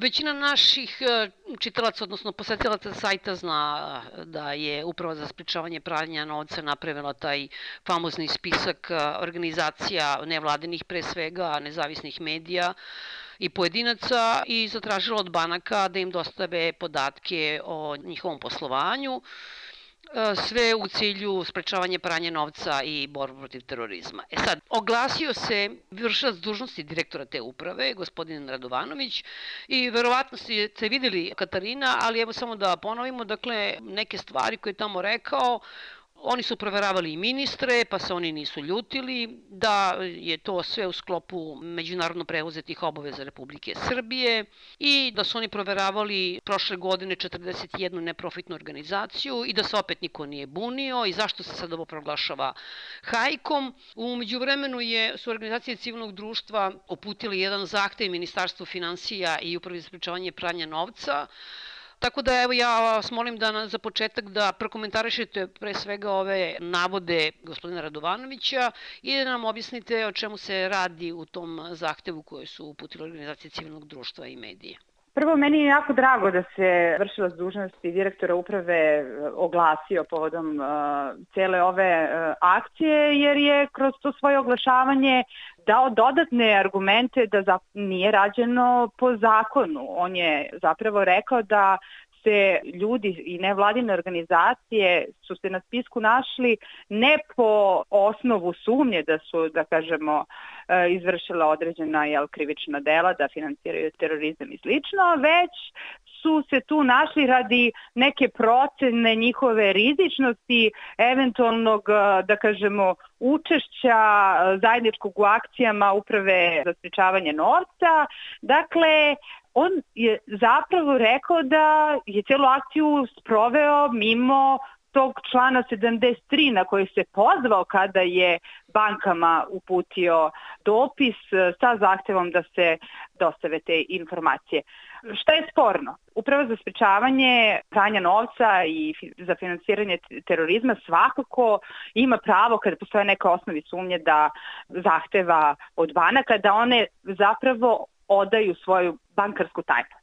Većina naših e, čitalaca, odnosno posetilaca sajta zna da je upravo za spričavanje pranja novca napravila taj famozni spisak organizacija nevladinih pre svega, nezavisnih medija, i pojedinaca i zatražila od banaka da im dostave podatke o njihovom poslovanju. e, sve u cilju sprečavanja pranja novca i borbu protiv terorizma. E sad, oglasio se vršilac dužnosti direktora te uprave, gospodin Radovanović, i verovatno ste videli Katarina, ali evo samo da ponovimo, dakle, neke stvari koje je tamo rekao, Oni su proveravali i ministre, pa se oni nisu ljutili, da je to sve u sklopu međunarodno preuzetih obaveza Republike Srbije i da su oni proveravali prošle godine 41 neprofitnu organizaciju i da se opet niko nije bunio i zašto se sad ovo proglašava hajkom. U međuvremenu je, su organizacije civilnog društva uputili jedan zahtev Ministarstvu financija i upravi za spričavanje pranja novca, Tako da evo ja vas molim da za početak da prokomentarišete pre svega ove navode gospodina Radovanovića i da nam objasnite o čemu se radi u tom zahtevu koje su uputile organizacije civilnog društva i medije. Prvo, meni je jako drago da se vršilac dužnosti direktora uprave e, oglasio povodom uh, cele ove uh, akcije, jer je kroz to svoje oglašavanje dao dodatne argumente da za, nije rađeno po zakonu. On je zapravo rekao da se ljudi i nevladine organizacije su se na spisku našli ne po osnovu sumnje da su, da kažemo, e, izvršila određena jel, krivična dela, da financiraju terorizam i slično, već su se tu našli radi neke procene njihove rizičnosti, eventualnog, e, da kažemo, učešća e, zajedničkog u akcijama uprave za spričavanje novca. Dakle, on je zapravo rekao da je celu akciju sproveo mimo tog člana 73 na koji se pozvao kada je bankama uputio dopis sa zahtevom da se dostave te informacije. Šta je sporno? Upravo za sprečavanje pranja novca i za finansiranje terorizma svakako ima pravo kada postoje neka osnovi sumnje da zahteva od banaka da one zapravo odaju svoju bankarsku tajnu.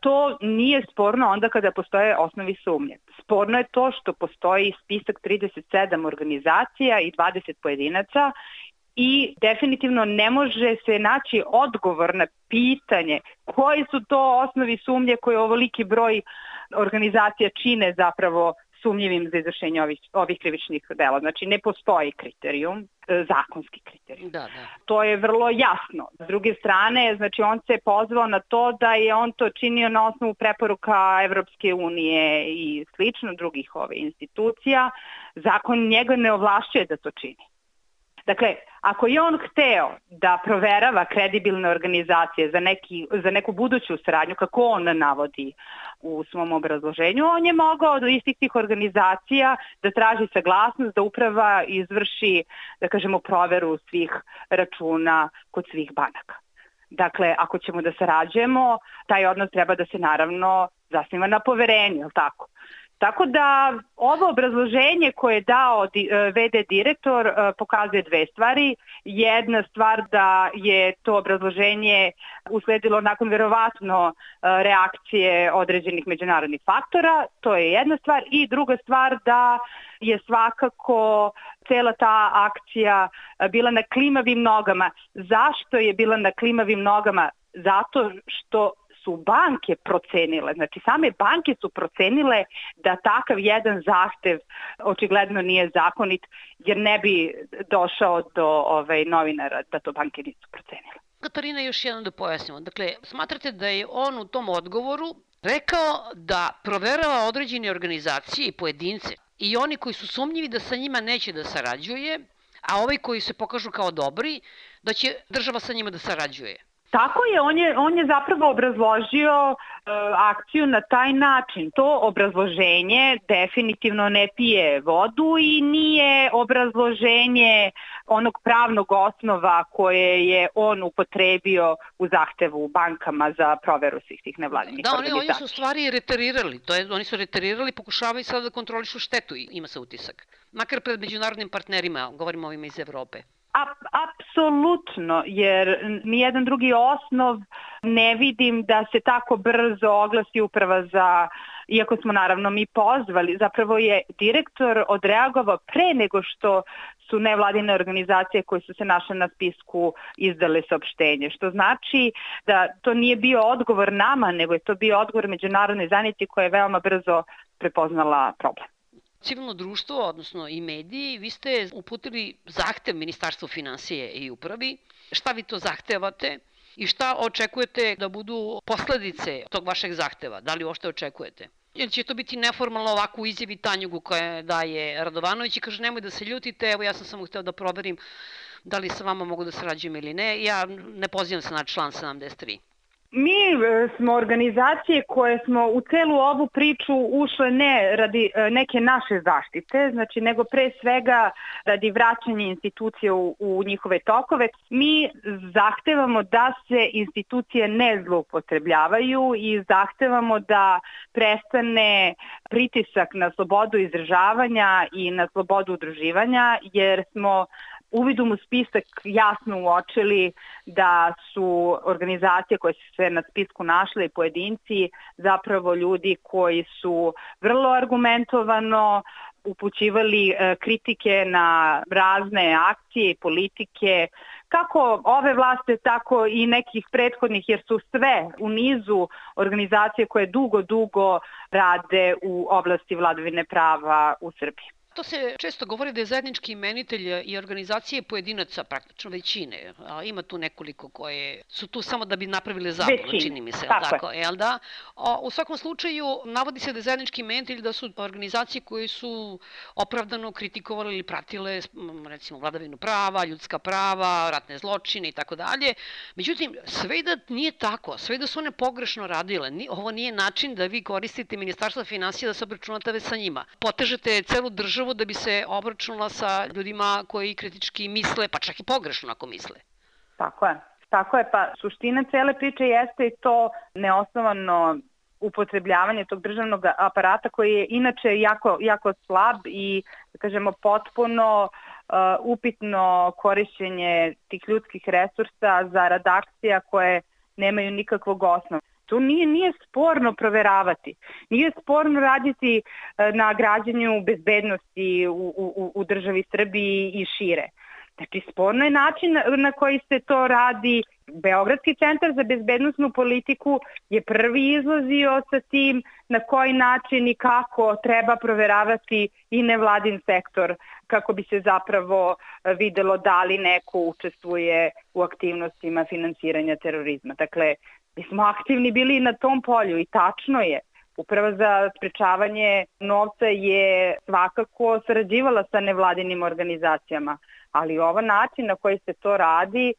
To nije sporno onda kada postoje osnovi sumnje. Sporno je to što postoji spisak 37 organizacija i 20 pojedinaca i definitivno ne može se naći odgovor na pitanje koji su to osnovi sumnje koje ovoliki broj organizacija čine zapravo sumnjivim za izvršenje ovih, ovih krivičnih dela. Znači, ne postoji kriterijum, e, zakonski kriterijum. Da, da. To je vrlo jasno. S druge strane, znači, on se pozvao na to da je on to činio na osnovu preporuka Evropske unije i slično drugih ove institucija. Zakon njega ne ovlašćuje da to čini. Dakle, ako je on hteo da proverava kredibilne organizacije za, neki, za neku buduću saradnju, kako on navodi u svom obrazloženju, on je mogao od istih tih organizacija da traži saglasnost da uprava izvrši, da kažemo, proveru svih računa kod svih banaka. Dakle, ako ćemo da sarađujemo, taj odnos treba da se naravno zasniva na poverenju, je li tako? Tako da ovo obrazloženje koje je dao e, VD direktor e, pokazuje dve stvari. Jedna stvar da je to obrazloženje usledilo nakon verovatno e, reakcije određenih međunarodnih faktora, to je jedna stvar. I druga stvar da je svakako cela ta akcija bila na klimavim nogama. Zašto je bila na klimavim nogama? Zato što su banke procenile, znači same banke su procenile da takav jedan zahtev očigledno nije zakonit jer ne bi došao do ovaj, novinara da to banke nisu procenile. Katarina, još jednom da pojasnimo. Dakle, smatrate da je on u tom odgovoru rekao da proverava određene organizacije i pojedince i oni koji su sumnjivi da sa njima neće da sarađuje, a ovi koji se pokažu kao dobri, da će država sa njima da sarađuje. Tako je, on je, on je zapravo obrazložio e, akciju na taj način. To obrazloženje definitivno ne pije vodu i nije obrazloženje onog pravnog osnova koje je on upotrebio u zahtevu bankama za proveru svih tih nevladinih da, organizacija. Da, oni, oni su stvari reterirali, to je, oni su reterirali, pokušavaju sada da kontrolišu štetu, ima se utisak. Makar pred međunarodnim partnerima, govorimo ovima iz Evrope. Apsolutno, jer nijedan drugi osnov ne vidim da se tako brzo oglasi uprava za iako smo naravno mi pozvali, zapravo je direktor odreagovao pre nego što su nevladine organizacije koje su se našle na spisku izdale saopštenje, što znači da to nije bio odgovor nama, nego je to bio odgovor međunarodnoj zajednici koja je veoma brzo prepoznala problem. Civilno društvo, odnosno i mediji, vi ste uputili zahtev Ministarstvu financije i upravi. Šta vi to zahtevate? I šta očekujete da budu posledice tog vašeg zahteva? Da li uopšte očekujete? Jer će to biti neformalno ovako u izjavi Tanjugu koja daje Radovanović i kaže nemoj da se ljutite, evo ja sam samo hteo da proverim da li sa vama mogu da sarađujem ili ne. Ja ne pozivam se na član 73. Mi e, smo organizacije koje smo u celu ovu priču ušle ne radi e, neke naše zaštite, znači nego pre svega radi vraćanja institucije u, u njihove tokove. Mi zahtevamo da se institucije ne zloupotrebljavaju i zahtevamo da prestane pritisak na slobodu izražavanja i na slobodu udruživanja, jer smo uvidom u spisak jasno uočili da su organizacije koje su se na spisku našle i pojedinci zapravo ljudi koji su vrlo argumentovano upućivali e, kritike na razne akcije i politike kako ove vlasti, tako i nekih prethodnih, jer su sve u nizu organizacije koje dugo, dugo rade u oblasti vladavine prava u Srbiji. To se često govori da je zajednički imenitelj i organizacije pojedinaca, praktično većine. A ima tu nekoliko koje su tu samo da bi napravile zabunu, čini mi se. Tako, tako je. Jel da? O, u svakom slučaju, navodi se da je zajednički imenitelj da su organizacije koje su opravdano kritikovali ili pratile, recimo, vladavinu prava, ljudska prava, ratne zločine i tako dalje. Međutim, sve da nije tako, sve da su one pogrešno radile, ovo nije način da vi koristite Ministarstvo financija da se obračunate sa njima. Potežete celu državu državu da bi se obračunala sa ljudima koji kritički misle, pa čak i pogrešno ako misle. Tako je. Tako je, pa suština cele priče jeste i to neosnovano upotrebljavanje tog državnog aparata koji je inače jako, jako slab i da kažemo potpuno uh, upitno korišćenje tih ljudskih resursa za redakcija koje nemaju nikakvog osnova. To nije, nije sporno proveravati. Nije sporno raditi e, na građanju bezbednosti u, u, u državi Srbiji i šire. Znači, sporno je način na koji se to radi. Beogradski centar za bezbednostnu politiku je prvi izlazio sa tim na koji način i kako treba proveravati i nevladin sektor kako bi se zapravo videlo da li neko učestvuje u aktivnostima finansiranja terorizma. Dakle, Mi smo aktivni bili na tom polju i tačno je. Uprava za sprečavanje novca je svakako sarađivala sa nevladinim organizacijama, ali ovo način na koji se to radi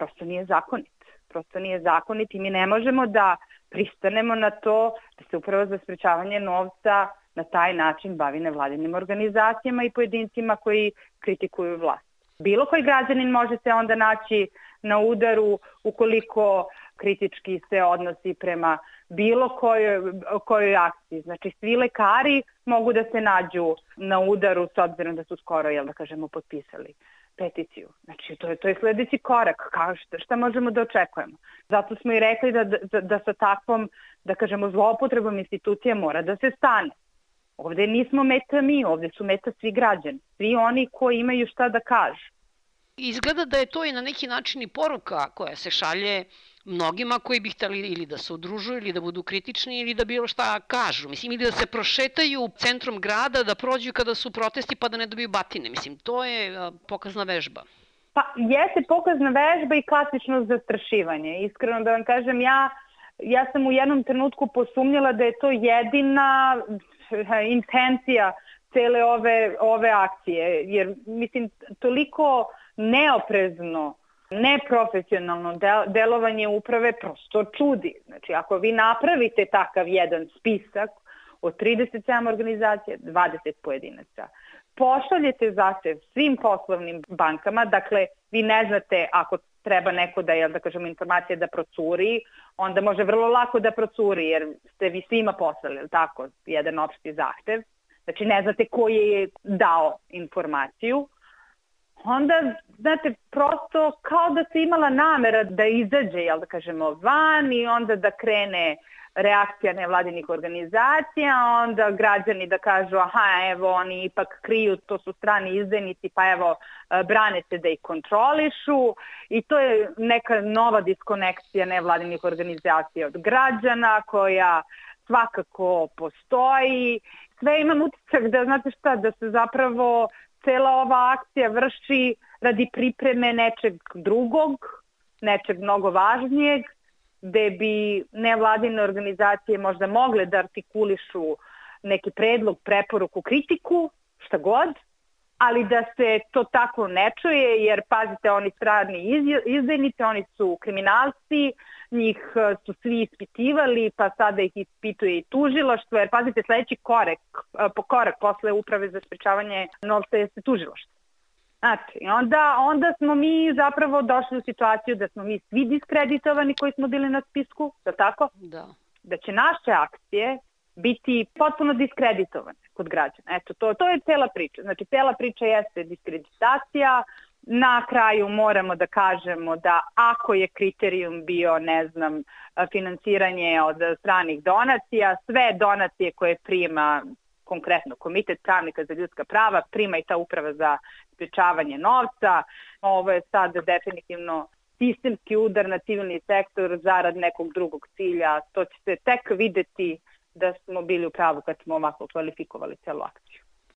prosto nije zakonit. Prosto nije zakonit i mi ne možemo da pristanemo na to da se uprava za sprečavanje novca na taj način bavi nevladinim organizacijama i pojedincima koji kritikuju vlast. Bilo koji građanin može se onda naći na udaru ukoliko kritički se odnosi prema bilo kojoj, kojoj akciji. Znači, svi lekari mogu da se nađu na udaru s obzirom da su skoro, jel da kažemo, potpisali peticiju. Znači, to je, to je sledeći korak. Kao šta, šta možemo da očekujemo? Zato smo i rekli da, da, da sa takvom, da kažemo, zloupotrebom institucije mora da se stane. Ovde nismo meta mi, ovde su meta svi građani. Svi oni koji imaju šta da kažu. Izgleda da je to i na neki način i poruka koja se šalje mnogima koji bi hteli ili da se udružuju ili da budu kritični ili da bilo šta kažu. Mislim, ili da se prošetaju centrom grada, da prođu kada su protesti pa da ne dobiju batine. Mislim, to je pokazna vežba. Pa jeste pokazna vežba i klasično zastrašivanje. Iskreno da vam kažem, ja, ja sam u jednom trenutku posumnjala da je to jedina intencija cele ove, ove akcije, jer mislim, toliko neoprezno neprofesionalno delovanje uprave prosto čudi. Znači, ako vi napravite takav jedan spisak od 37 organizacija, 20 pojedinaca, pošaljete zahtev svim poslovnim bankama, dakle, vi ne znate ako treba neko da, jel da kažemo, informacije da procuri, onda može vrlo lako da procuri, jer ste vi svima poslali, tako, jedan opšti zahtev. Znači, ne znate ko je dao informaciju onda, znate, prosto kao da se imala namera da izađe, jel da kažemo, van i onda da krene reakcija nevladinih organizacija, onda građani da kažu aha, evo oni ipak kriju, to su strani izdajnici, pa evo e, brane se da ih kontrolišu i to je neka nova diskonekcija nevladinih organizacija od građana koja svakako postoji. Sve imam utisak da, znate šta, da se zapravo cela ova akcija vrši radi pripreme nečeg drugog, nečeg mnogo važnijeg, gde bi nevladine organizacije možda mogle da artikulišu neki predlog, preporuku, kritiku, šta god, ali da se to tako ne čuje, jer pazite, oni strani izdajnici, oni su kriminalci, njih e, su svi ispitivali, pa sada ih ispituje i tužiloštvo, jer pazite, sledeći korek, e, po korak posle uprave za sprečavanje novca jeste tužiloštvo. Znači, onda, onda smo mi zapravo došli u situaciju da smo mi svi diskreditovani koji smo bili na spisku, da tako? Da. Da će naše akcije biti potpuno diskreditovane kod građana. Eto, to, to je cela priča. Znači, cela priča jeste diskreditacija, Na kraju moramo da kažemo da ako je kriterijum bio, ne znam, finansiranje od stranih donacija, sve donacije koje prima konkretno Komitet pravnika za ljudska prava, prima i ta uprava za sprečavanje novca. Ovo je sad definitivno sistemski udar na civilni sektor zarad nekog drugog cilja. To će se tek videti da smo bili u pravu kad smo ovako kvalifikovali celu akciju.